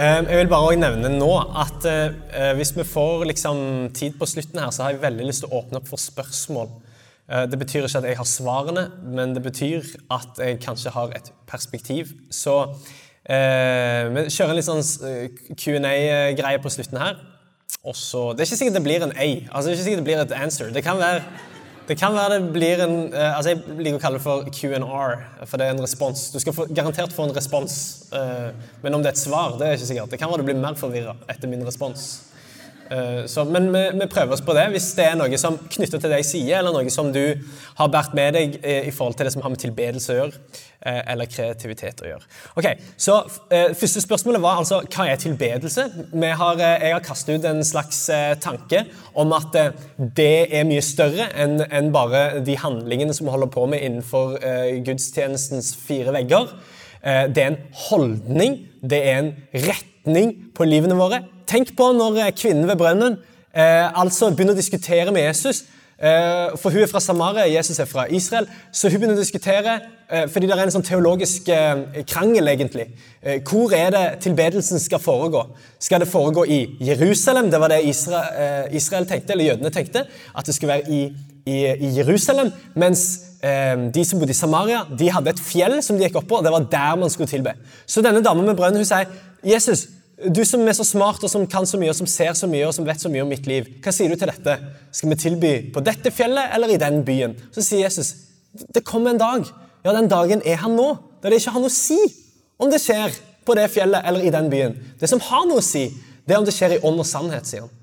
Um, jeg vil bare også nevne nå at uh, hvis vi får liksom, tid på slutten her, så har jeg veldig lyst til å åpne opp for spørsmål. Uh, det betyr ikke at jeg har svarene, men det betyr at jeg kanskje har et perspektiv. Så eh, vi kjører en litt sånn Q&A-greie på slutten her. Også, Det er ikke sikkert det blir en A. altså det er ikke sikkert det blir et answer. Det kan være det kan være det blir en uh, altså Jeg liker å kalle det for Q&R, for det er en respons. Du skal få, garantert få en respons, uh, men om det er et svar, det er ikke sikkert. Det kan være du blir mer forvirra etter min respons. Uh, så, men vi, vi, prøver oss på det. Hvis det er noe som knytter til det jeg sier, eller noe som du har båret med deg i forhold til det som har med tilbedelse å gjøre, eller kreativitet å gjøre. Ok, så Første spørsmålet var altså hva er tilbedelse? Har, jeg har kastet ut en slags tanke om at det er mye større enn en bare de handlingene som vi holder på med innenfor gudstjenestens fire vegger. det er en holdning, det er en retning på livene våre. Tenk på når kvinnen ved brønnen eh, altså begynner å diskutere med Jesus. Eh, for hun er fra Samaria, Jesus er fra Israel. Så hun begynner å diskutere eh, fordi det er en sånn teologisk eh, krangel. egentlig. Eh, hvor er det tilbedelsen skal foregå? Skal det foregå i Jerusalem? Det var det Israel, eh, Israel tenkte, eller jødene tenkte. At det skulle være i, i, i Jerusalem. Mens de som bodde i Samaria, de hadde et fjell som de gikk opp på, og det var der man skulle tilbe. Så denne damen med brønnen hun sier Jesus, du som er så smart og som kan så mye og som ser så mye og som vet så mye om mitt liv, hva sier du til dette? Skal vi tilby på dette fjellet eller i den byen? Så sier Jesus det kommer en dag. Ja, den dagen er han nå. Da det ikke har noe å si om det skjer på det fjellet eller i den byen. Det som har noe å si, det er om det skjer i ånd og sannhet, sier han.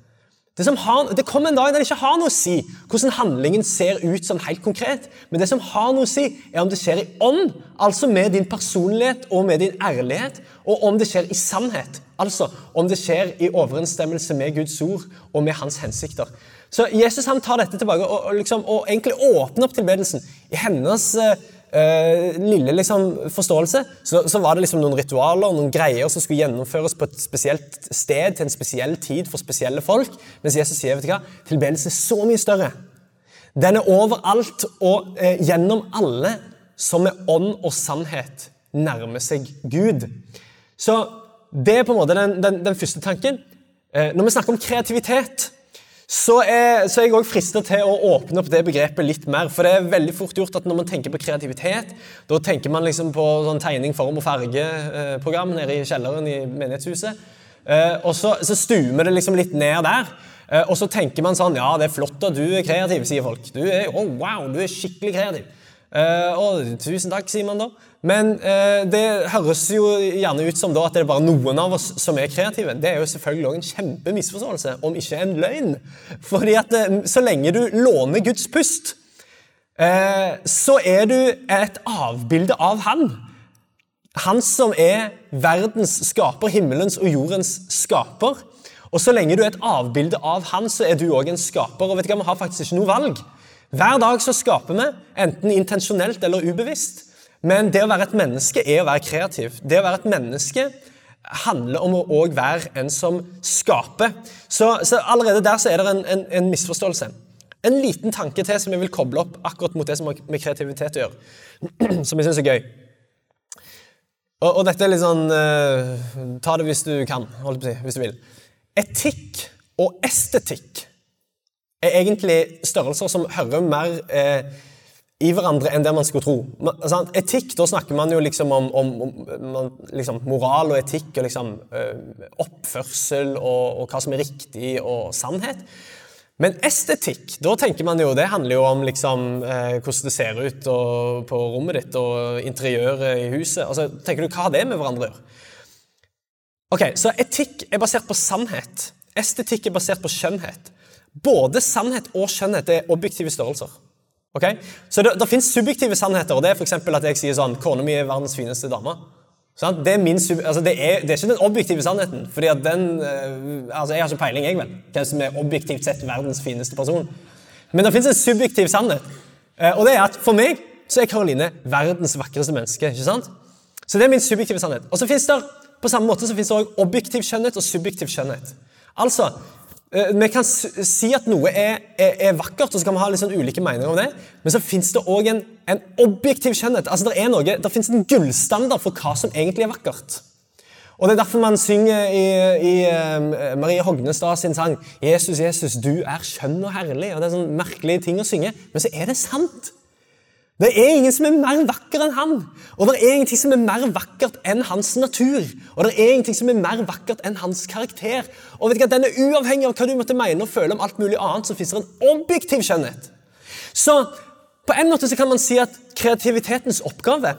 Det, har, det, kommer en dag der det ikke har noe å si hvordan handlingen ser ut sånn helt konkret. Men det som har noe å si, er om det skjer i ånd, altså med din personlighet og med din ærlighet, og om det skjer i sannhet, altså om det skjer i overensstemmelse med Guds ord og med hans hensikter. Så Jesus han tar dette tilbake og, og, liksom, og egentlig åpner opp tilbedelsen i hennes uh, uh, lille liksom, forståelse så, så, var det liksom noen ritualer noen greier som skulle gjennomføres på et spesielt sted til en spesiell tid for spesielle folk. Mens Jesus sier vet du hva, tilbedelse er så mye større. Den er overalt og uh, gjennom alle som med ånd og sannhet nærmer seg Gud. Så det er på en måte den, den, den første tanken. Uh, når vi snakker om kreativitet så er, så er jeg også frista til å åpne opp det begrepet litt mer. For det er veldig fort gjort at når man tenker på kreativitet, da tenker man liksom på sånn tegning, form og farge-program nede i kjelleren i menighetshuset. Eh, og så, så stumer det liksom litt ned der. Eh, og så tenker man sånn Ja, det er flott at du er kreativ, sier folk. Du er, oh, wow, du er skikkelig kreativ. Uh, og tusen takk, sier man da. Men uh, det høres jo gjerne ut som da at det er bare noen av oss som er kreative. Det er jo selvfølgelig også en kjempemisforståelse, om ikke en løgn. Fordi at uh, så lenge du låner Guds pust, så er du et avbilde av Han. Han som er verdens skaper, himmelens og jordens skaper. Og så lenge du er et avbilde av Han, så er du òg en skaper. Og vet du hva, vi har faktisk ikke noe valg. Hver dag så skaper vi, enten intensjonelt eller ubevisst. Men det å være et menneske er å være kreativ. Det å være et menneske handler om å òg være en som skaper. Så, så, allerede der så er det en, en, en, misforståelse. En liten tanke til som jeg vil koble opp akkurat mot det som har med kreativitet å gjøre. Som jeg syns er gøy. Og, og, dette er litt sånn uh, Ta det hvis du kan, holdt på å si, hvis du vil. Etikk og estetikk er egentlig størrelser som hører mer eh, i hverandre enn det man skulle tro. Man, altså, etikk, da snakker man jo liksom om, om, om liksom, moral og etikk og liksom, eh, oppførsel og, og, hva som er riktig og sannhet. Men estetikk, da tenker man jo, det handler jo om liksom, eh, hvordan det ser ut og, på rommet ditt og interiøret i huset. Altså, tenker du, Hva har det med hverandre å gjøre? Ok, Så etikk er basert på sannhet. Estetikk er basert på skjønnhet. Både sannhet og skjønnhet er objektive størrelser. Okay? Så det, det fins subjektive sannheter, og det er f.eks. at jeg sier sånn Kona mi er verdens fineste dame. Sånn? Det, er min, altså det, er, det, er ikke den objektive sannheten. fordi at den, uh, altså Jeg har ikke peiling, jeg vel, hvem som er objektivt sett verdens fineste person. Men det fins en subjektiv sannhet. Eh, og det er at for meg så er Karoline verdens vakreste menneske. ikke sant? Så det er min subjektive sannhet. Og så finnes det, På samme måte så finnes det også objektiv skjønnhet og subjektiv skjønnhet. Altså, eh, Vi kan si at noe er, er, er, vakkert, og så kan vi ha litt sånn ulike meninger om det. Men så fins det òg en, en, objektiv skjønnhet. Altså, Det er noe, det finnes en gullstandard for hva som egentlig er vakkert. Og Det er derfor man synger i, i uh, Marie Hognestad sin sang 'Jesus, Jesus, du er skjønn og herlig'. Og Det er sånn merkelige ting å synge, men så er det sant. Det er ingen som er mer vakker enn han. Og det er ingenting som er mer vakkert enn hans natur. Og det er ingenting som er mer vakkert enn hans karakter. Og vet du hva, Den er uavhengig av hva du måtte mene og føle om alt mulig annet, så fins det en objektiv skjønnhet. Så på en måte så kan man si at kreativitetens oppgave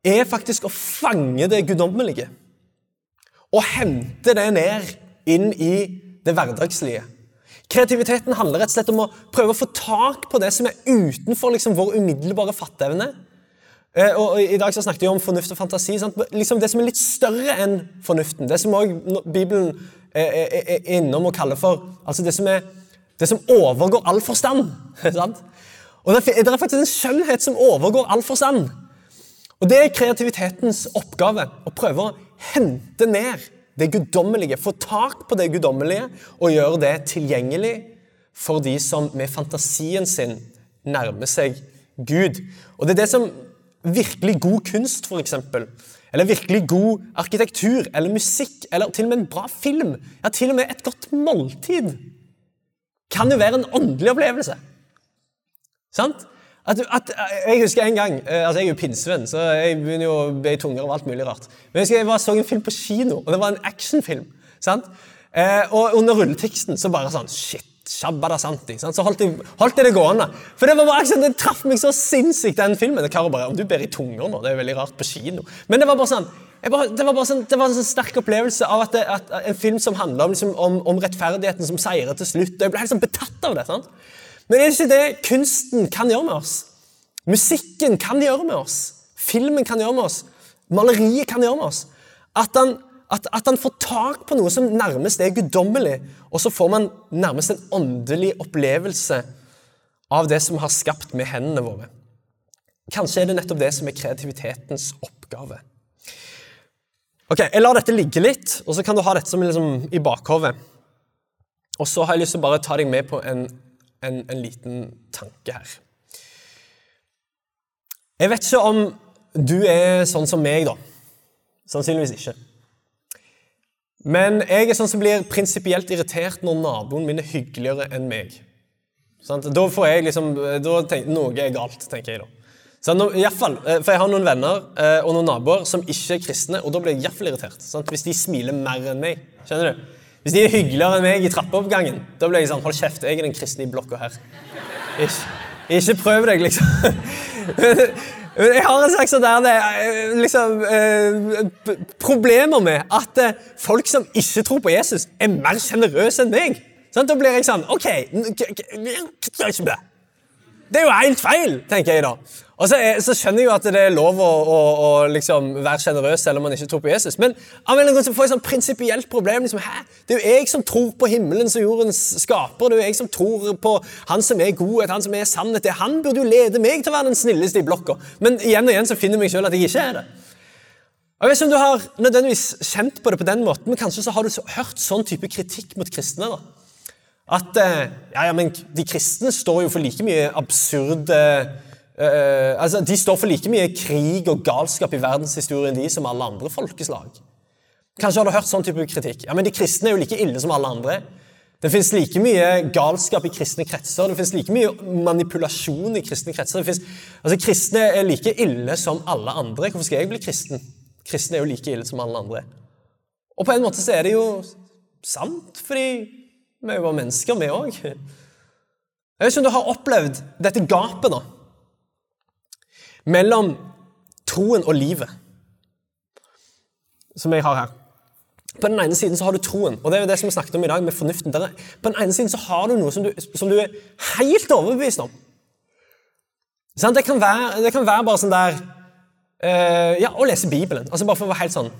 er faktisk å fange det guddommelige og hente det ned inn i det hverdagslige. Kreativiteten handler rett og slett om å prøve å få tak på det som er utenfor liksom, vår umiddelbare fatteevne. Eh, og, I dag så snakket vi om fornuft og fantasi. Liksom det som er litt større enn fornuften. Det som også Bibelen er, er, er innom og kaller for altså det som, er, det som overgår all forstand. og det, det er faktisk en skjønnhet som overgår all forstand. Og Det er kreativitetens oppgave. Å prøve å hente ned det guddommelige, få tak på det guddommelige og gjøre det tilgjengelig for de som med fantasien sin nærmer seg Gud. Og Det er det som virkelig god kunst, f.eks., eller virkelig god arkitektur eller musikk, eller til og med en bra film, ja, til og med et godt måltid, kan jo være en åndelig opplevelse. Sant? At, at, jeg husker en gang eh, altså Jeg er jo pinsevenn, så jeg begynner jo å be tunger av alt mulig rart. Men jeg husker jeg var, så en film på kino, og det var en actionfilm. sant? Eh, og under rulleteksten så bare sånn Shit, shabba da santi. Sant? Så holdt jeg, holdt jeg, det gående. For det var bare sånn, det traff meg så sinnssykt, den filmen. Det bare, Om du ber i tunger nå, det er veldig rart på kino. Men det var bare sånn bare, det, var bare sånn, det var en sånn sterk opplevelse av at, det, at en film som handler om, liksom, om, om, rettferdigheten som seirer til slutt. og Jeg ble helt sånn betatt av det. sant? Men er det ikke det kunsten kan gjøre med oss? Musikken kan gjøre med oss. Filmen kan gjøre med oss. Maleriet kan gjøre med oss. At han, at, at han får tak på noe som nærmest er guddommelig, og så får man nærmest en åndelig opplevelse av det som har skapt med hendene våre. Kanskje er det nettopp det som er kreativitetens oppgave. Ok, Jeg lar dette ligge litt, og så kan du ha dette som liksom i bakhodet. Og så har jeg lyst til å bare ta deg med på en en, en liten tanke her. Jeg vet ikke om du er sånn som meg, da. Sannsynligvis ikke. Men jeg er sånn som blir prinsipielt irritert når naboen min er hyggeligere enn meg. Da får jeg liksom, da tenker, Noe er galt, tenker jeg da. Så no, i fall, eh, for Jeg har noen venner eh, og noen naboer som ikke er kristne, og da blir jeg iallfall irritert. Sant? Hvis de smiler mer enn meg. Skjønner du? Hvis de er hyggeligere enn meg i trappeoppgangen, da blir jeg sånn Hold kjeft, jeg er den kristne i blokka her. Ikke, ikke prøv deg, liksom. Jeg har en slags sånn der det, liksom, eh, problemer med at eh, folk som ikke tror på Jesus, er mer sjenerøse enn meg. Sånn, da blir jeg sånn OK Det er jo helt feil, tenker jeg da. Og så, er, så, skjønner jeg jo at det er lov å, å, å liksom være sjenerøs selv om man ikke tror på Jesus. Men av en annen får jeg sånn prinsipielt problem. Liksom, Hæ? Det er jo jeg som tror på himmelens og jordens skaper. Det er jo jeg som tror på Han som er godhet, Han som er sannhet. Det Han burde jo lede meg til å være den snilleste i blokka. Men igjen og igjen så finner jeg meg selv at jeg ikke er det. Og jeg vet ikke om du har nødvendigvis kjent på det på den måten, men kanskje så har du hørt sånn type kritikk mot kristne. da. At eh, ja, ja, men de kristne står jo for like mye absurde Uh, altså, De står for like mye krig og galskap i verdenshistorien de som alle andre folkeslag. Kanskje har du hørt sånn type kritikk. Ja, men De kristne er jo like ille som alle andre. Det fins like mye galskap i kristne kretser, det fins like mye manipulasjon i kristne kretser. Det finnes, altså, Kristne er like ille som alle andre. Hvorfor skal jeg bli kristen? Kristne er jo like ille som alle andre. Og på en måte så er det jo sant, fordi vi er jo bare mennesker, vi òg. Jeg vet ikke om du har opplevd dette gapet, da mellom troen og livet, som jeg har her. På den ene siden så har du troen, og det er jo det som vi snakket om i dag, med fornuften. Der, på den ene siden så har du noe som du, som du er helt overbevist om. Sånn, det, kan være, det, kan være, bare sånn der uh, Ja, å lese Bibelen. Altså Bare for å være helt sånn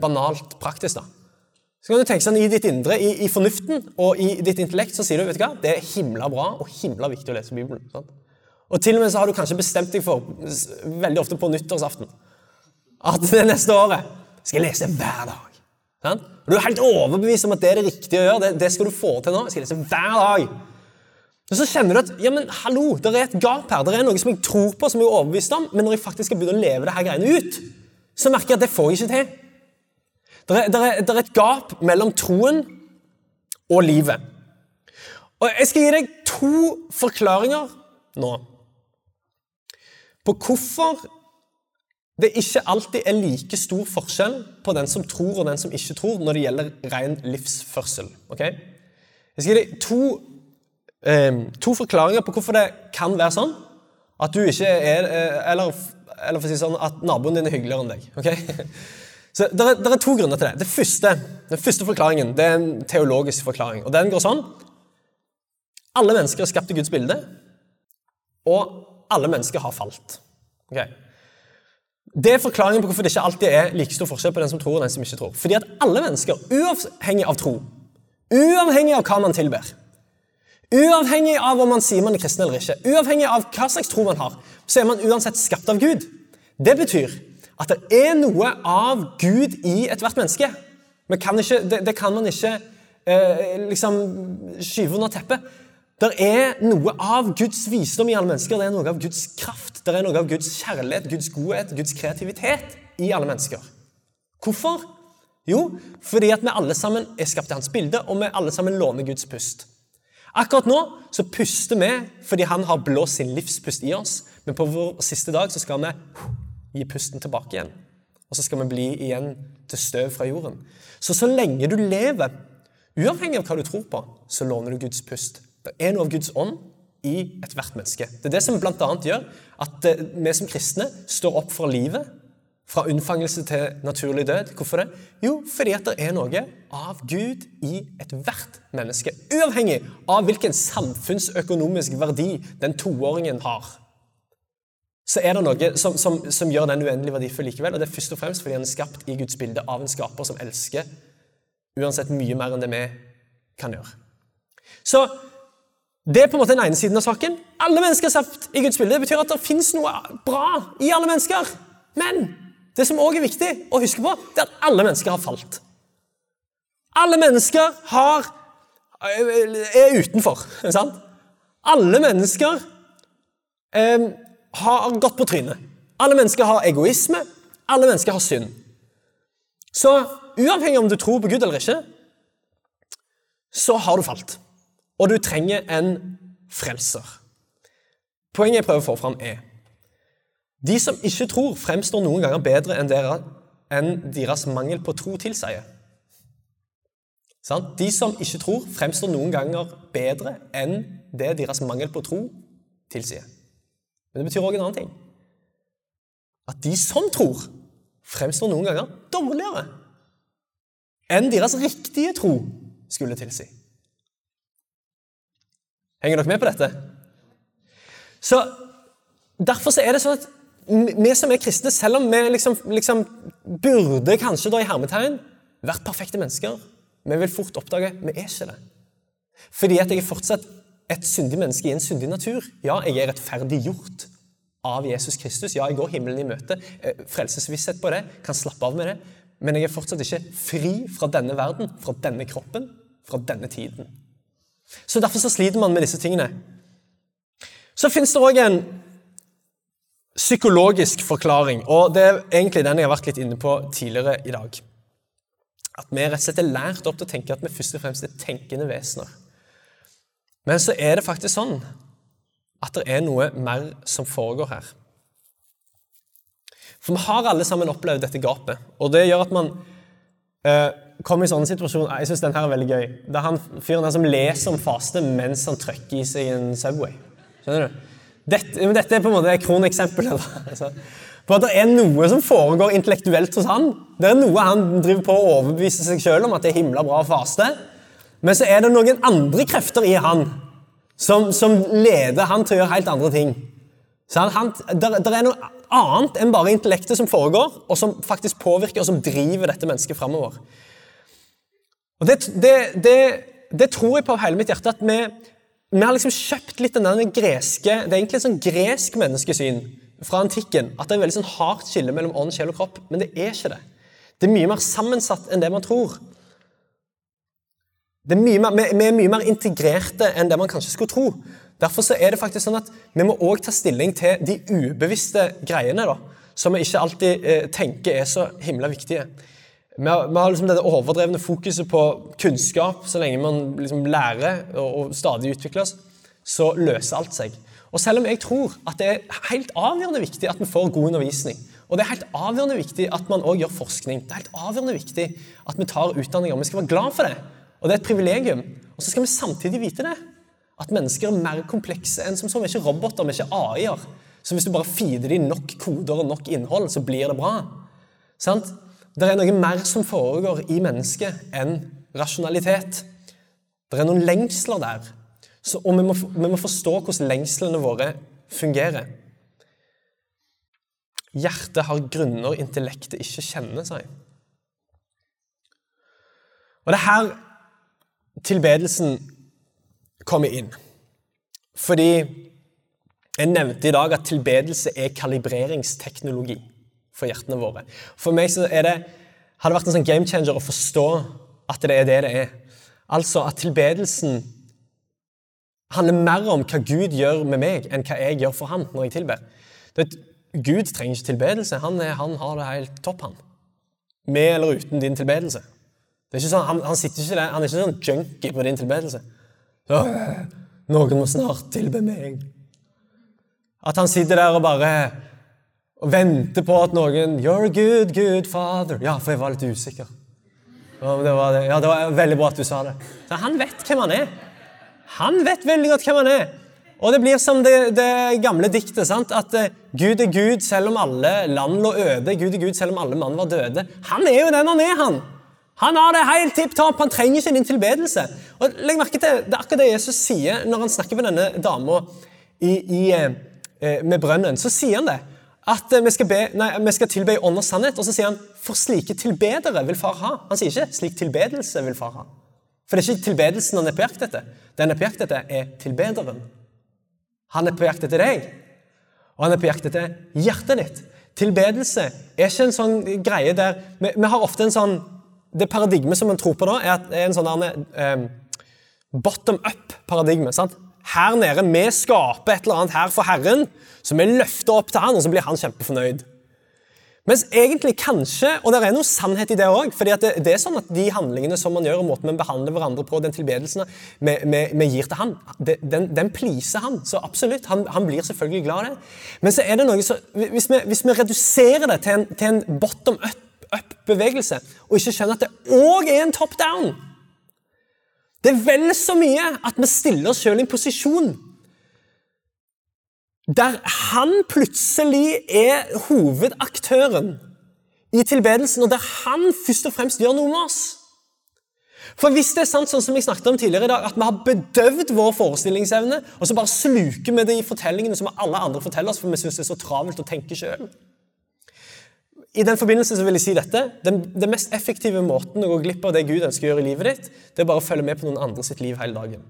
banalt praktisk, da. Så kan du tenke sånn I ditt indre, i, i fornuften og i ditt intellekt så sier du vet du hva, det er himla bra og himla viktig å lese Bibelen. Sant? Og til og med så har du kanskje bestemt deg for, veldig ofte på nyttårsaften, at det neste året skal jeg lese hver dag. Sånn? Du er helt overbevist om at det er det riktige å gjøre. Det, det skal du få til nå. Jeg skal lese hver dag. Og så kjenner du at ja, men hallo, det er et gap her. Det er noe som jeg tror på, som jeg er overbevist om, men når jeg faktisk skal begynne å leve det her greiene ut, så merker jeg at det får jeg ikke til. Det er, er, er, et gap mellom troen og livet. Og Jeg skal gi deg to forklaringer nå på hvorfor det ikke alltid er like stor forskjell på den som tror og den som ikke tror, når det gjelder ren livsførsel. Okay? Jeg skal gi deg to, eh, to forklaringer på hvorfor det kan være sånn at du ikke er eh, Eller, eller for å si sånn, at naboen din er hyggeligere enn deg. Okay? Så det er, er, to grunner til det. Det første, den første forklaringen det er en teologisk forklaring. og Den går sånn Alle mennesker er skapt i Guds bilde, og alle mennesker har falt. Okay. Det er forklaringen på hvorfor det ikke alltid er like stor forskjell på den som tror og den som ikke tror. Fordi at alle mennesker, uavhengig av tro, uavhengig av hva man tilber, uavhengig av om man sier man er kristen eller ikke, uavhengig av hva slags tro man har, så er man uansett skapt av Gud. Det betyr at det er noe av Gud i ethvert menneske. Kan ikke, det, det, kan man ikke eh, liksom skyve under teppet. Det er noe av Guds visdom i alle mennesker. Det er noe av Guds kraft, det er noe av Guds kjærlighet, Guds godhet, Guds kreativitet i alle mennesker. Hvorfor? Jo, fordi at vi alle sammen er skapt i hans bilde, og vi alle sammen låner Guds pust. Akkurat nå så puster vi fordi han har blåst sin livspust i oss, men på vår siste dag så skal vi gi pusten tilbake igjen. Og så skal vi bli igjen til støv fra jorden. Så så lenge du lever, uavhengig av hva du tror på, så låner du Guds pust. Det er noe av Guds ånd i ethvert menneske. Det er det som bl.a. gjør at eh, vi som kristne står opp for livet. Fra unnfangelse til naturlig død. Hvorfor det? Jo, fordi at det er noe av Gud i ethvert menneske. Uavhengig av hvilken samfunnsøkonomisk verdi den toåringen har. Så er det noe som, som, som gjør den uendelig verdifull likevel. Og det er først og fremst fordi han er skapt i Guds bilde av en skaper som elsker uansett mye mer enn det vi kan gjøre. Så det er på en måte den ene siden av saken. Alle mennesker er satt i Guds bilde. Det betyr at det fins noe bra i alle mennesker. Men det som òg er viktig å huske på, det er at alle mennesker har falt. Alle mennesker har, er utenfor. sant? Alle mennesker eh, har gått på trynet. Alle mennesker har egoisme. Alle mennesker har synd. Så uavhengig om du tror på Gud eller ikke, så har du falt og du trenger en frelser. Poenget jeg prøver å få fram, er de som ikke tror, fremstår noen ganger bedre enn, deres, enn deres mangel på tro tilsier. De som ikke tror, fremstår noen ganger bedre enn det deres mangel på tro tilsier. Men det betyr òg en annen ting. At de som tror, fremstår noen ganger dårligere enn deres riktige tro skulle tilsi. Henger dere med på dette? Så Derfor så er det sånn at vi som er kristne, selv om vi liksom, liksom burde kanskje da i hermetegn vært perfekte mennesker, vi vil fort oppdage vi er ikke det. Fordi at jeg er fortsatt et syndig menneske i en syndig natur. Ja, jeg er rettferdiggjort av Jesus Kristus. Ja, jeg går himmelen i møte. Eh, frelsesvisshet på det, kan slappe av med det. Men jeg er fortsatt ikke fri fra denne verden, fra denne kroppen, fra denne tiden. Så Derfor så sliter man med disse tingene. Så fins det òg en psykologisk forklaring, og det er egentlig den jeg har vært litt inne på tidligere i dag. At vi rett og slett er lært opp til å tenke at vi først og fremst er tenkende vesener. Men så er det faktisk sånn at det er noe mer som foregår her. For vi har alle sammen opplevd dette gapet, og det gjør at man eh, kom i sånne situasjoner Jeg syns den her er veldig gøy. Det er han fyren her som leser om faste mens han trykker i seg en Subway. Skjønner du? Dette, dette er på en måte et kroneksempelet. Altså, på at det er noe som foregår intellektuelt hos han. Det er noe han driver på å overbevise seg sjøl om at det er himla bra å faste. Men så er det noen andre krefter i han som, som leder han til å gjøre helt andre ting. Der, der er noe annet enn bare intellektet som foregår, og som faktisk påvirker og som driver dette mennesket framover. Og det, det, det, det tror jeg på hele mitt hjerte, at vi, vi har liksom kjøpt litt den greske Det er egentlig et sånn gresk menneskesyn fra antikken. At det er et veldig sånn hardt skille mellom ånd, sjel og kropp. Men det er ikke det. Det er mye mer sammensatt enn det man tror. Er mer, vi er mye mer integrerte enn det man kanskje skulle tro. Derfor så er det faktisk sånn at vi må også ta stilling til de ubevisste greiene da, som vi ikke alltid eh, tenker er så himla viktige. Vi har, vi har liksom det overdrevne fokuset på kunnskap. Så lenge man liksom lærer og, og stadig utvikles, så løser alt seg. Og selv om jeg tror at det er helt avgjørende viktig at vi får god undervisning, og det er helt avgjørende viktig at man også gjør forskning, det er helt avgjørende viktig at vi tar utdanninger, vi skal være glad for det, og det er et privilegium, og så skal vi samtidig vite det, at mennesker er mer komplekse enn som så. Vi er ikke roboter, vi er ikke AI-er. Så hvis du bare feeder dem nok koder og nok innhold, så blir det bra. Sant? Det er noe mer som foregår i mennesket enn rasjonalitet. Det er noen lengsler der. Så, og vi må, vi må forstå hvordan lengslene våre fungerer. Hjertet har grunner intellektet ikke kjenner seg. Og det er her tilbedelsen kommer inn. Fordi jeg nevnte i dag at tilbedelse er kalibreringsteknologi for hjertene våre. For meg så er det, har det vært en sånn game changer å forstå at det er det det er. Altså at tilbedelsen handler mer om hva Gud gjør med meg, enn hva jeg gjør for han når jeg tilber. Vet, Gud trenger ikke tilbedelse. Han, er, han, har det helt topp, han. Med eller uten din tilbedelse. Det er ikke sånn, han, han, sitter ikke der, han er ikke sånn junkie på din tilbedelse. Så, noen må snart tilbe meg. At han sitter der og bare og venter på at noen You're a good, good father. Ja, for jeg var litt usikker. Ja, det var, det. Ja, det var veldig bra at du sa det. Så han vet hvem han er. Han vet veldig godt hvem han er. Og det blir som det, det gamle diktet. sant? At uh, Gud er Gud selv om alle land lå øde. Gud er Gud selv om alle mann var døde. Han er jo den han er, han. Han har det helt tipp topp. Han trenger ikke din tilbedelse. Og legg merke til, Det er akkurat det Jesus sier når han snakker med denne dama uh, med brønnen. Så sier han det. At uh, vi, skal be, nei, vi skal tilbe i ånd og sannhet. Og så sier han for slike tilbedere vil far ha. Han sier ikke slik tilbedelse vil far ha. For det er ikke tilbedelsen han er på jakt etter. Den han er på jakt etter, er tilbederen. Han er på jakt etter deg, og han er på jakt etter hjertet ditt. Tilbedelse er ikke en sånn greie der Vi, vi har ofte en sånn Det paradigmet som man tror på da, er, at, er en sånn eh, bottom up-paradigme. sant? Her nede, Vi skaper et eller annet her for Herren, så vi løfter opp til Han, og så blir Han kjempefornøyd. Mens egentlig kanskje, og det er noe sannhet i det òg, for det, det, er sånn at de handlingene som man gjør, og måten vi behandler hverandre på, den tilbedelsen vi, gir til han, den, den pleaser han. Så absolutt, han, han, blir selvfølgelig glad i det. Men så er det noe så, hvis, vi, hvis vi reduserer det til en, til en bottom up-bevegelse, og ikke skjønner at det òg er en top down Det er vel så mye at vi stiller oss sjøl i en posisjon der han plutselig er hovedaktøren i tilbedelsen, og der han først og fremst gjør noe med oss. For hvis det er sant, sånn som jeg snakket om tidligere i dag, at vi har bedøvd vår forestillingsevne, og så bare sluker vi det i fortellingene som alle andre forteller oss, for vi syns det er så travelt å tenke sjøl I den forbindelse så vil jeg si dette. Den, den, mest effektive måten å gå glipp av det Gud ønsker å gjøre i livet ditt, det er bare å følge med på noen andre sitt liv hele dagen.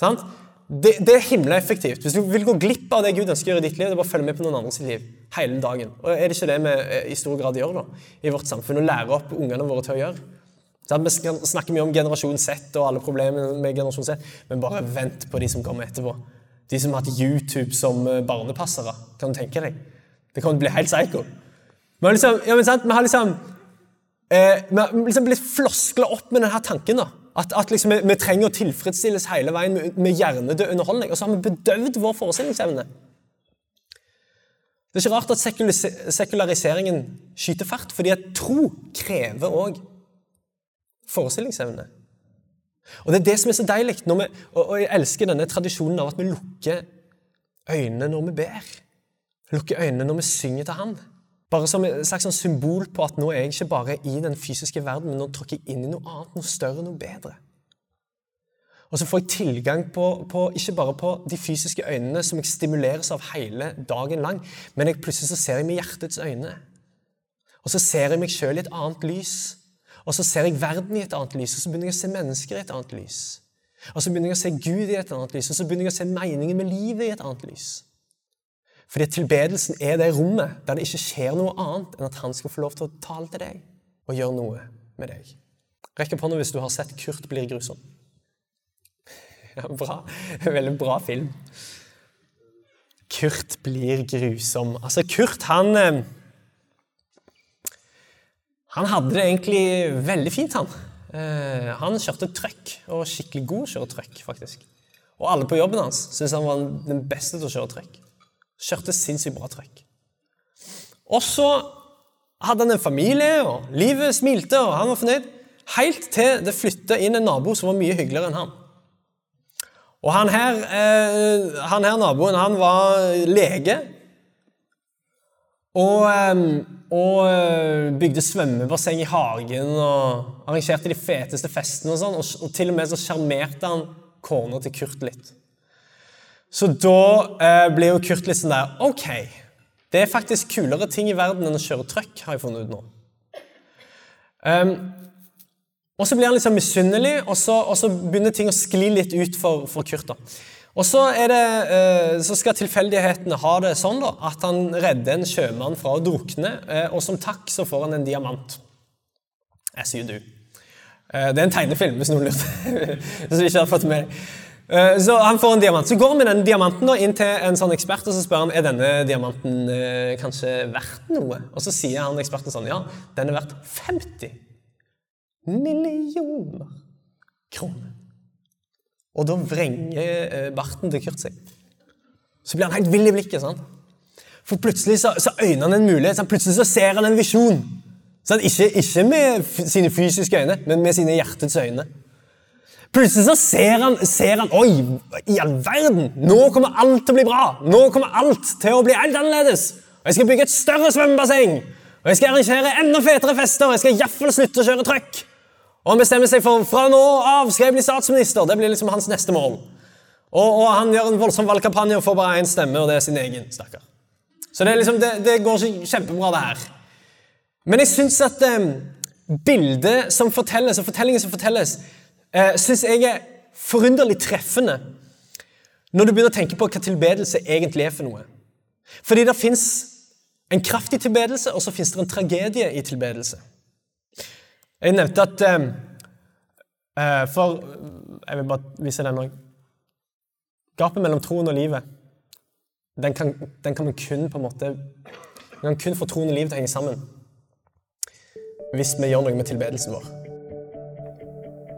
Sant? Det, det, er himla effektivt. Hvis du vil gå glipp av det Gud ønsker å gjøre i ditt liv, det er bare å følge med på noen andre sitt liv hele dagen. Og Er det ikke det vi eh, i stor grad gjør da, i vårt samfunn? Å lære opp ungene våre til å gjøre? Sånn, vi snakker mye om generasjon Z og alle problemene med generasjon Z, men bare vent på de som kommer etterpå. De som har hatt YouTube som eh, barnepassere. Kan du tenke deg? Det kommer til å bli helt psycho. Vi har liksom, ja? Vi har liksom, eh, vi har liksom blitt floskla opp med denne tanken. da. At, at liksom vi, vi, trenger å tilfredsstilles hele veien med, med hjernedød underholdning. Og så har vi bedøvd vår forestillingsevne. Det er ikke rart at sekulariseringen skyter fart, fordi at tro krever òg forestillingsevne. Og Det er det som er så deilig. Og, og jeg elsker denne tradisjonen av at vi lukker øynene når vi ber. Lukker øynene når vi synger til Han. Bare som et slags sånn symbol på at nå er jeg ikke bare i den fysiske verden, men nå tråkker jeg inn i noe annet, noe større, noe bedre. Og så får jeg tilgang på, på, ikke bare på de fysiske øynene som jeg stimuleres av hele dagen lang, men jeg, plutselig så ser jeg med hjertets øyne. Og så ser jeg meg sjøl i et annet lys. Og så ser jeg verden i et annet lys, og så begynner jeg å se mennesker i et annet lys. Og så begynner jeg å se Gud i et annet lys, og så begynner jeg å se meningen med livet i et annet lys. Fordi tilbedelsen er det rommet der det ikke skjer noe annet enn at han skal få lov til å tale til deg og gjøre noe med deg. Rekk opp hånda hvis du har sett 'Kurt blir grusom'. Ja, bra. Veldig bra film. Kurt blir grusom. Altså, Kurt, han eh, Han hadde det egentlig veldig fint, han. Eh, han kjørte trøkk, og skikkelig god å kjøre trøkk, faktisk. Og alle på jobben hans syntes han var den beste til å kjøre trøkk. Kjørte sinnssykt bra trøkk. Og så hadde han en familie, og livet smilte, og han var fornøyd. Helt til det flytta inn en nabo som var mye hyggeligere enn han. Og han her, eh, han her naboen, han var lege. Og, eh, og eh, bygde svømmebasseng i hagen og arrangerte de feteste festene. Og sånn, og, til og med så sjarmerte han kona til Kurt litt. Så da eh, ble jo Kurt litt sånn der OK, det er faktisk kulere ting i verden enn å kjøre trøkk, har jeg funnet ut nå. Um, og så blir han liksom misunnelig, og så, og så, begynner ting å skli litt ut for, for Kurt. da. Og så, det, eh, så, skal tilfeldighetene ha det sånn da, at han redder en sjømann fra å drukne, eh, og som takk så får han en diamant. As you do. Eh, det er en tegnefilm, hvis noen lurte. hvis du ikke har fått med Så han får en diamant. Så går han med den diamanten inn til en sånn ekspert og så spør han, er denne diamanten eh, kanskje verdt noe. Og så sier han eksperten sånn ja, den er verdt 50 millioner kroner. Og da vrenger eh, barten til Kurt seg. Så blir han helt vill i blikket. sånn. For plutselig så, så øyner han en mulighet. Sånn. Plutselig så ser han en visjon. Sånn, Ikke, ikke med sine fysiske øyne, men med sine hjertets øyne. Plutselig så ser han, ser han Oi, i all verden! Nå kommer alt til å bli bra! Nå kommer alt til å bli helt annerledes! Og jeg skal bygge et større svømmebasseng! Og jeg skal arrangere enda fetere fester! Og jeg skal iallfall slutte å kjøre trøkk! Og han bestemmer seg for fra nå av skal jeg bli statsminister. Det blir liksom hans neste mål. Og, og han gjør en voldsom valgkampanje og får bare én stemme, og det er sin egen. stakkar. Så det, liksom, det, det, går kjempebra, det her. Men jeg syns at eh, bildet som fortelles, og fortellingen som fortelles, eh, synes jeg er forunderlig treffende når du begynner å tenke på hva tilbedelse egentlig er for noe. Fordi det fins en kraftig tilbedelse, og så fins det en tragedie i tilbedelse. Jeg nevnte at eh, For Jeg vil bare vise den òg. Gapet mellom troen og livet, den kan, den kan man kun på en måte Man kan kun få troen og livet til å henge sammen hvis vi gjør noe med tilbedelsen vår.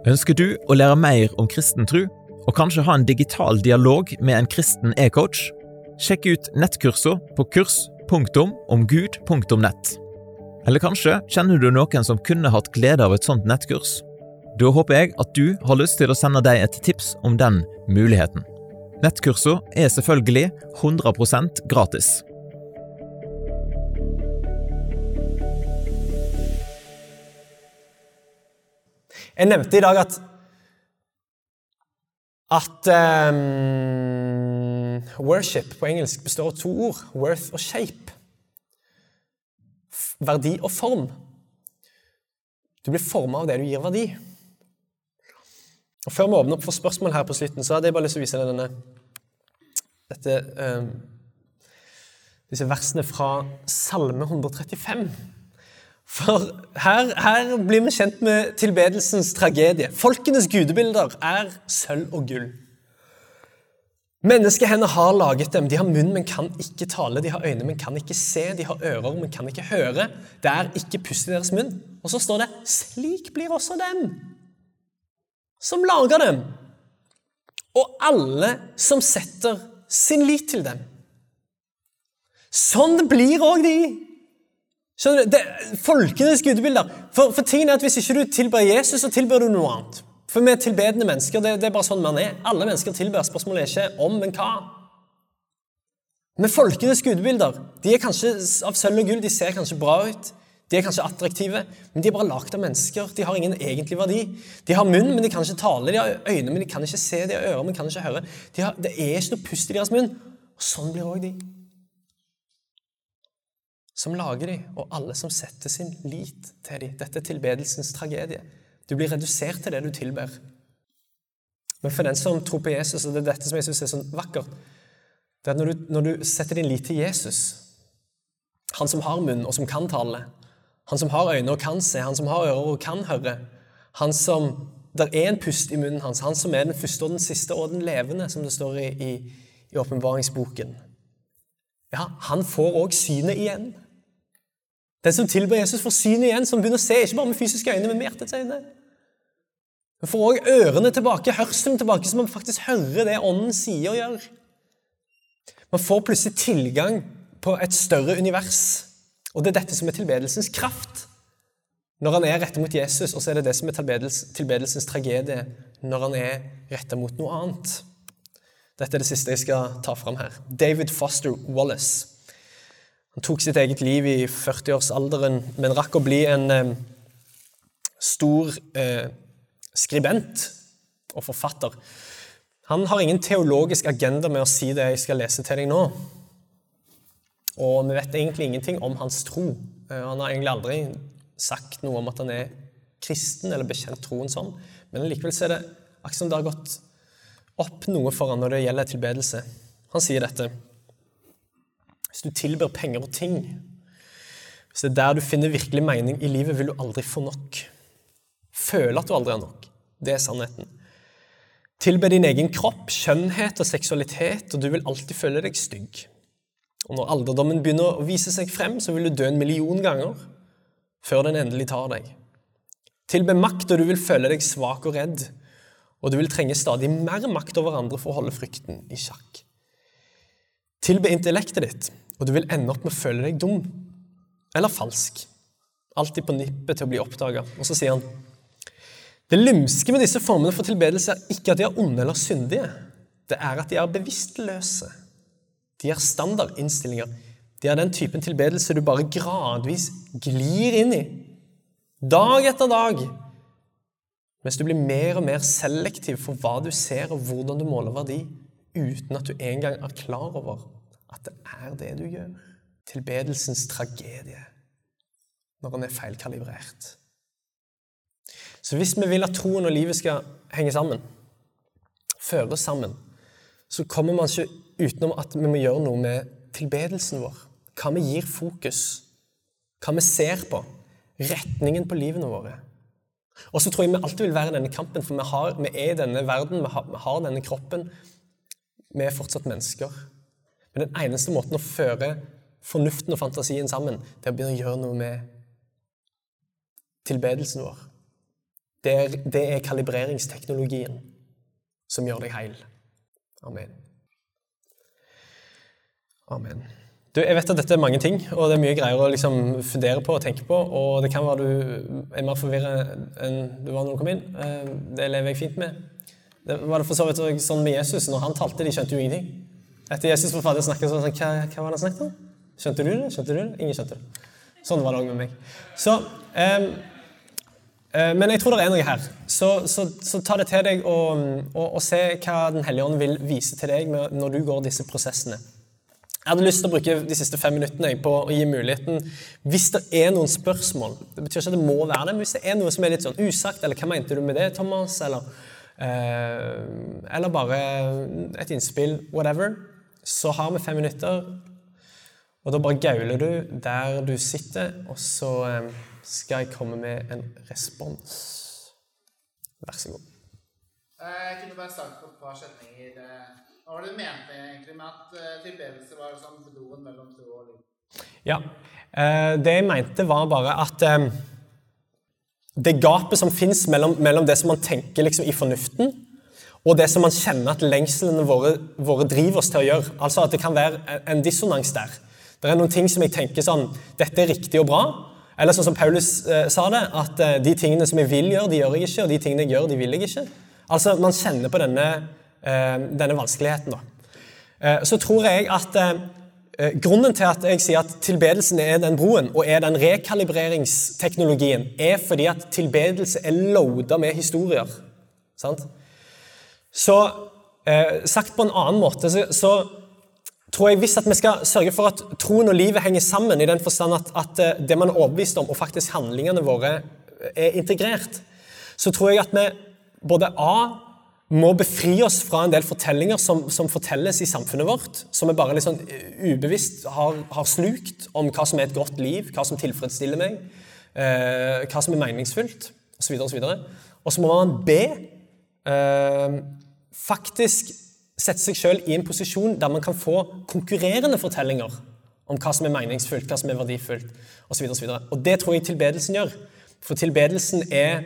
Ønsker du å lære mer om kristen tro, og kanskje ha en digital dialog med en kristen e-coach? Sjekk ut nettkurser på kurs.omgud.nett. Eller kanskje kjenner du noen som kunne hatt glede av et sånt nettkurs? Da håper jeg at du har lyst til å sende deg et tips om den muligheten. Nettkurset er selvfølgelig 100% gratis. Jeg nevnte i dag at at um, worship på engelsk består av to ord, worth og shape verdi og form. Du blir forma av det du gir verdi. Og Før vi åpner opp for spørsmål her på slutten, så hadde jeg bare lyst til å vise deg denne dette, um, disse versene fra Salme 135. For her, her, blir vi kjent med tilbedelsens tragedie. Folkenes gudebilder er sølv og gull. Menneskehender har laget dem. De har munn, men kan ikke tale. De har øyne, men kan ikke se. De har ører, men kan ikke høre. Det er ikke pust i deres munn. Og så står det 'slik blir også dem som lager dem', og alle som setter sin lit til dem. Sånn blir òg de. Skjønner du? Det, folkenes gudebilder. For, for tingen er at Hvis ikke du tilber Jesus, så tilber du noe annet. For vi er tilbedende mennesker. Det, det, er bare sånn man er. Alle mennesker tilber. Spørsmålet er ikke om, men hva. Men folkenes gudebilder de er kanskje av sølv og gull. De ser kanskje bra ut. De er kanskje attraktive, men de er bare lagd av mennesker. De har ingen egentlig verdi. De har munn, men de kan ikke tale. De har øyne, men de kan ikke se. De har ører, men kan ikke høre. De har, det er ikke noe pust i deres munn. Og sånn blir òg de. Som lager de, og alle som setter sin lit til de. Dette er tilbedelsens tragedie. Du blir redusert til det du tilber. Men for den som tror på Jesus, og det er dette som jeg synes er så vakkert, det er at når du, når du setter din lit til Jesus, han som har munn og som kan tale, han som har øyne og kan se, han som har ører og kan høre, han som der er en pust i munnen hans, han som er den første og den siste og den levende, som det står i åpenbaringsboken. Ja, han får òg synet igjen. Den som tilber Jesus, får synet igjen, som begynner å se, ikke bare med fysiske øyne, men med hjertets øyne. Vi får òg ørene tilbake, hørselen tilbake, så man faktisk hører det Ånden sier og gjør. Man får plutselig tilgang på et større univers. Og det er dette som er tilbedelsens kraft. Når han er retta mot Jesus, og så er det det som er tilbedelsens tragedie når han er retta mot noe annet. Dette er det siste jeg skal ta fram her. David Foster Wallace. Han tok sitt eget liv i 40-årsalderen, men rakk å bli en eh, stor eh, skribent og forfatter. Han har ingen teologisk agenda med å si det jeg skal lese til deg nå. Og vi vet egentlig ingenting om hans tro. Eh, han har egentlig aldri sagt noe om at han er kristen eller bekjent troen sånn, men likevel så er det akkurat som det har gått opp noe for han når det gjelder tilbedelse. Han sier dette. Hvis du tilber penger og ting, hvis det er der du finner virkelig mening i livet, vil du aldri få nok. Føle at du aldri har nok. Det er sannheten. Tilbe din egen kropp, skjønnhet og seksualitet, og du vil alltid føle deg stygg. Og når alderdommen begynner å vise seg frem, så vil du dø en million ganger før den endelig tar deg. Tilbe makt, og du vil føle deg svak og redd, og du vil trenge stadig mer makt over andre for å holde frykten i sjakk. Tilbe intellektet ditt, og du vil ende opp med å føle deg dum eller falsk. Alltid på nippet til å bli oppdaga. Og så sier han det lumske med disse formene for tilbedelse er ikke at de er onde eller syndige. Det er at de er bevisstløse. De er standardinnstillinger De er den typen tilbedelse du bare gradvis glir inn i. Dag etter dag. Mens du blir mer og mer selektiv for hva du ser, og hvordan du måler verdi, uten at du engang er klar over at det er det du gjør. Tilbedelsens tragedie når den er feilkalibrert. Så hvis vi vil at troen og livet skal henge sammen, føres sammen, så kommer man ikke utenom at vi må gjøre noe med tilbedelsen vår hva vi gir fokus, hva vi ser på, retningen på livene våre. Og så tror jeg vi alltid vil være i denne kampen, for vi, har, vi er i denne verden, vi har, vi har, denne kroppen. Vi er fortsatt mennesker. Men den eneste måten å føre fornuften og fantasien sammen, det er å begynne å gjøre noe med tilbedelsen vår. Det er, det er kalibreringsteknologien som gjør deg heil. Amen. Amen. Du, jeg vet at dette er mange ting, og det er mye greier å liksom fundere på og tenke på. Og det kan være du er mer forvirra enn du var når du kom inn. Eh, det lever jeg fint med. Det var det for så vidt sånn med Jesus. Når han talte, de skjønte jo ingenting. Etter Jesus var ferdig å snakke, så sånn, hva, hva var det han snakket om? Skjønte du det? Skjønte du det? Ingen skjønte det. Sånn var det òg med meg. Så, um, uh, men jeg tror det er noe her. Så, så, så ta det til deg og, og, og se hva Den hellige ånd vil vise til deg når du går disse prosessene. Jeg hadde lyst til å bruke de siste fem minuttene på å gi muligheten Hvis det er noen spørsmål Det betyr ikke at det må være det, men hvis det er noe som er litt sånn usagt, eller hva mente du med det, Thomas, eller, eh, eller bare et innspill, whatever, så har vi fem minutter. Og da bare gauler du der du sitter, og så eh, skal jeg komme med en respons. Vær så god. Eh, jeg kunne bare sagt på et par setninger hva var det du mente egentlig med at tilbedelse var som broen mellom tro og liv? Ja, Det jeg mente, var bare at det gapet som fins mellom, mellom, det som man tenker liksom, i fornuften, og det som man kjenner at lengslene våre, våre, driver oss til å gjøre. Altså at det kan være en dissonans der. Det er noen ting som jeg tenker sånn Dette er riktig og bra. Eller sånn som Paulus eh, sa det, at eh, de tingene som jeg vil gjøre, de gjør jeg ikke, og de tingene jeg gjør, de vil jeg ikke. Altså, Man kjenner på denne Eh, denne vanskeligheten. Da. Eh, så tror jeg at eh, grunnen til at jeg sier at tilbedelsen er den broen, og er den rekalibreringsteknologien, er fordi at tilbedelse er loada med historier. Sant? Så sagt på en annen måte så, så tror jeg Hvis at vi skal sørge for at troen og livet henger sammen, i den forstand at, at eh, det man er overbevist om, og faktisk handlingene våre er integrert, så tror jeg at vi både A må befri oss fra en del fortellinger som, som fortelles i samfunnet vårt, som vi bare sånn ubevisst har, har, slukt om hva som er et godt liv, hva som tilfredsstiller meg, eh, hva som er meningsfullt, osv. Og, så og så må man be eh, faktisk sette seg sjøl i en posisjon der man kan få konkurrerende fortellinger om hva som er meningsfullt, hva som er verdifullt, osv. Og, så og det tror jeg tilbedelsen gjør. For tilbedelsen er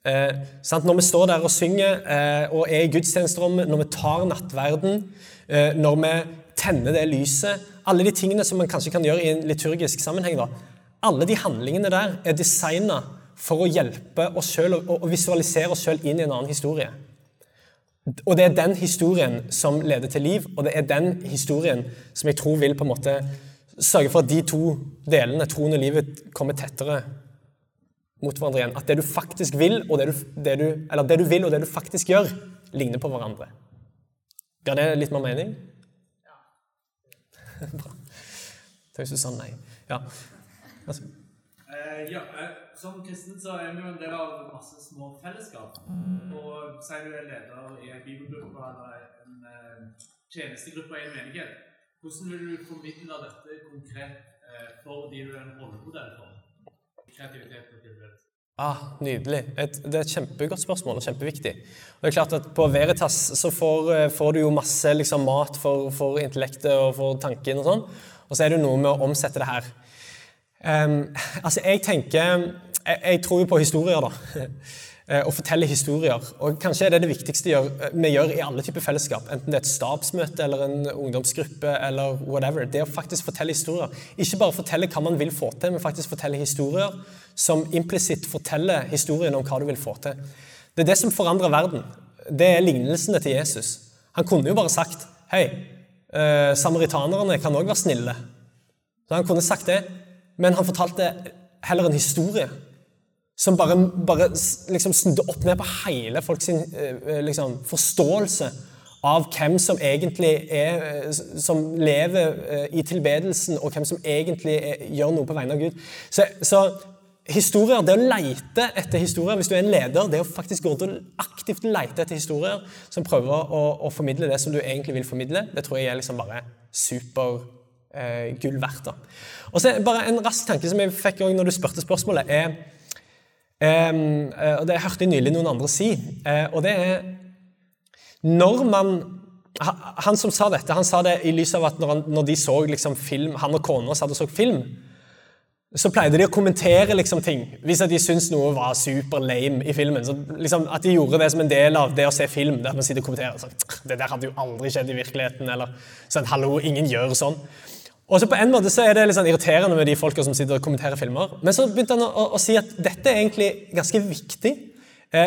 Eh, når vi står der og synger eh, og er i gudstjenesterommet, når vi tar nattverden, eh, når vi tenner det lyset Alle de tingene som man kanskje kan gjøre i en liturgisk sammenheng. Da, alle de handlingene der er designa for å hjelpe oss sjøl og, visualisere oss sjøl inn i en annen historie. Og det er den historien som leder til liv, og det er den historien som jeg tror vil på en måte sørge for at de to delene, troen og livet, kommer tettere mot hverandre igjen. At det du faktisk vil, og det du, det du, eller det du vil og det du faktisk gjør, ligner på hverandre. Ga det litt mer mening? Ja. Bra. Hvis du sa nei. Ja. Altså. Eh, ja, eh, Som kristen så er vi jo en del av masse små fellesskap. Og sier du er leder i en bibelgruppe eller en eh, tjenestegruppe i en menighet, hvordan vil du formidle dette konkret eh, for de du er en rollemodell for? Ah, nydelig. Et, det er et kjempegodt spørsmål og kjempeviktig. Og det er klart at På Veritas så får, eh, får du jo masse liksom, mat for, for, intellektet og for tanken, og sånn. Og så er det jo noe med å omsette det her. Um, altså, jeg tenker jeg, jeg, tror jo på historier, da. Eh, å fortelle historier. Og kanskje er det det viktigste vi gjør i alle typer fellesskap. Enten det er et stabsmøte eller en ungdomsgruppe eller whatever. Det å faktisk fortelle historier. Ikke bare fortelle hva man vil få til, men faktisk fortelle historier som implisitt forteller historien om hva du vil få til. Det er det som forandrer verden. Det er lignelsene til Jesus. Han kunne jo bare sagt Hei, eh, samaritanerne kan òg være snille. Så Han kunne sagt det, men han fortalte heller en historie som bare, bare liksom snudde opp ned på hele folks eh, liksom, forståelse av hvem som egentlig er, eh, som lever eh, i tilbedelsen, og hvem som egentlig er, gjør noe på vegne av Gud. Så, så, historier, det å leite etter historier, hvis du er en leder, det å faktisk gå til aktivt leite etter historier som prøver å, å, formidle det som du egentlig vil formidle, det tror jeg er liksom bare super eh, gull verdt. Og så bare En rask tanke som jeg fikk også når du spurte spørsmålet, er og Det hørte jeg nylig noen andre si. Uh, og det er Når man Han som sa dette, han sa det i lys av at når, han, når de så liksom, film, han og kona satt og så film, så pleide de å kommentere liksom, ting hvis de syntes noe var super lame i filmen. Så, liksom, at de gjorde det som en del av det å se film. der man sitter og kommenterer. Så, det der hadde jo aldri skjedd i virkeligheten. Eller sånn, hallo, ingen gjør sånn. Og så På en måte så er det litt sånn irriterende med de folka som sitter og kommenterer filmer. Men så begynte han å, å, å si at dette er egentlig ganske viktig,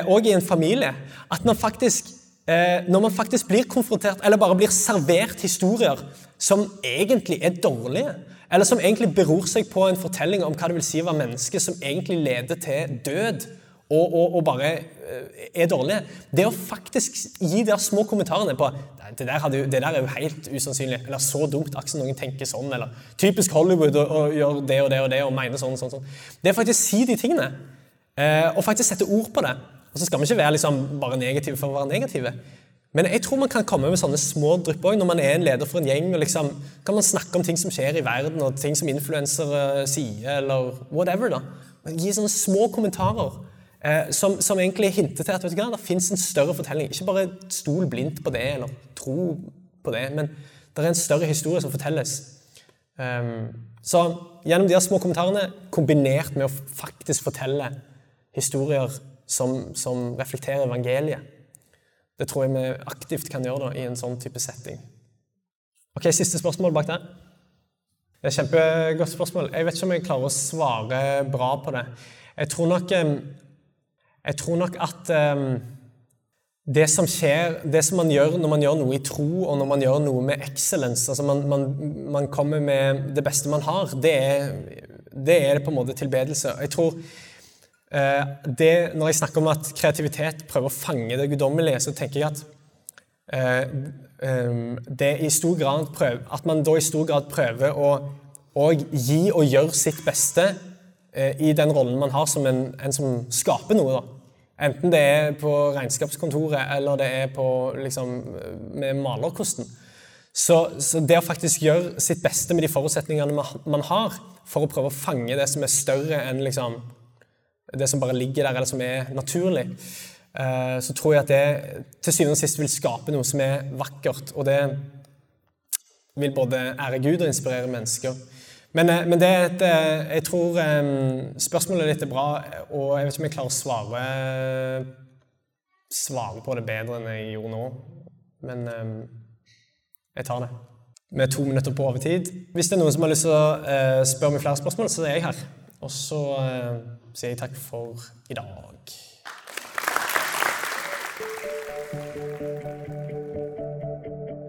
òg eh, i en familie. At når, faktisk, eh, når man faktisk blir konfrontert, eller bare blir servert historier som egentlig er dårlige, eller som egentlig beror seg på en fortelling om hva det vil si å være menneske, som egentlig leder til død, og, og, og bare eh, er dårlige. Det å faktisk gi de små kommentarene på det der, hadde, det der, er jo helt usannsynlig, eller så dumt at noen tenker sånn, eller typisk Hollywood å gjøre det og det og det og mene sånn sånn, sånn. Det er faktisk si de tingene, eh, og faktisk sette ord på det. Og så skal vi ikke være liksom bare negative for å være negative. Men jeg tror man kan komme med sånne små drypp òg når man er en leder for en gjeng. og liksom, kan man snakke om ting som skjer i verden, og ting som influensere sier, eller whatever. da. Gi sånne små kommentarer eh, som, som, egentlig hinter til at vet du det fins en større fortelling. Ikke bare stol blindt på det, eller tro på det, men det er en større historie som fortelles. Um, så gjennom de små kommentarene, kombinert med å faktisk fortelle historier som, som reflekterer evangeliet, det tror jeg vi aktivt kan gjøre da, i en sånn type setting. Ok, Siste spørsmål bak der. Det er et Kjempegodt spørsmål. Jeg vet ikke om jeg klarer å svare bra på det. Jeg tror nok jeg tror nok at um, det som skjer, det som man gjør når man gjør noe i tro, og når man gjør noe med excellence altså man, man, man kommer med det beste man har, det er, det er på en måte tilbedelse. Jeg tror uh, det, Når jeg snakker om at kreativitet prøver å fange det guddommelige, så tenker jeg at eh, det i stor grad prøver, at man da i stor grad prøver å og gi og gjøre sitt beste i den rollen man har som en, en som skaper noe. da. Enten det er på regnskapskontoret eller det er på, liksom, med malerkosten. Så, så, det å faktisk gjøre sitt beste med de forutsetningene man har, for å prøve å fange det som er større enn liksom, det som bare ligger der, eller som er naturlig, eh, så tror jeg at det til syvende og sist vil skape noe som er vakkert. Og det vil både ære Gud og inspirere mennesker. Men, eh, men det er et, eh, jeg tror spørsmålet ditt er bra, og jeg vet ikke om jeg klarer å svare, svare på det bedre enn jeg gjorde nå. Men jeg tar det. Vi er to minutter på overtid. Hvis det er noen som har lyst til å spørre meg flere spørsmål, så er jeg her. Og så sier jeg takk for i dag.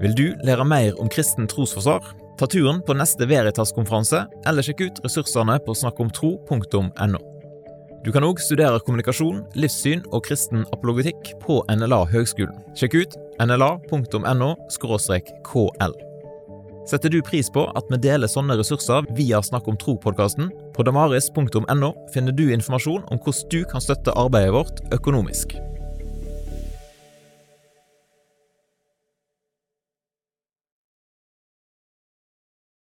Vil du lære mer om kristen trosforsvar? Ta turen på neste Veritas-konferanse, eller sjekk ut ressursene på snakkomtro.no. Du kan òg studere kommunikasjon, livssyn og kristen apologetikk på NLA Høgskolen. Sjekk ut nla.no kl. Setter du pris på at vi deler sånne ressurser via Snakk om tro-podkasten? På damaris.no finner du informasjon om hvordan du kan støtte arbeidet vårt økonomisk.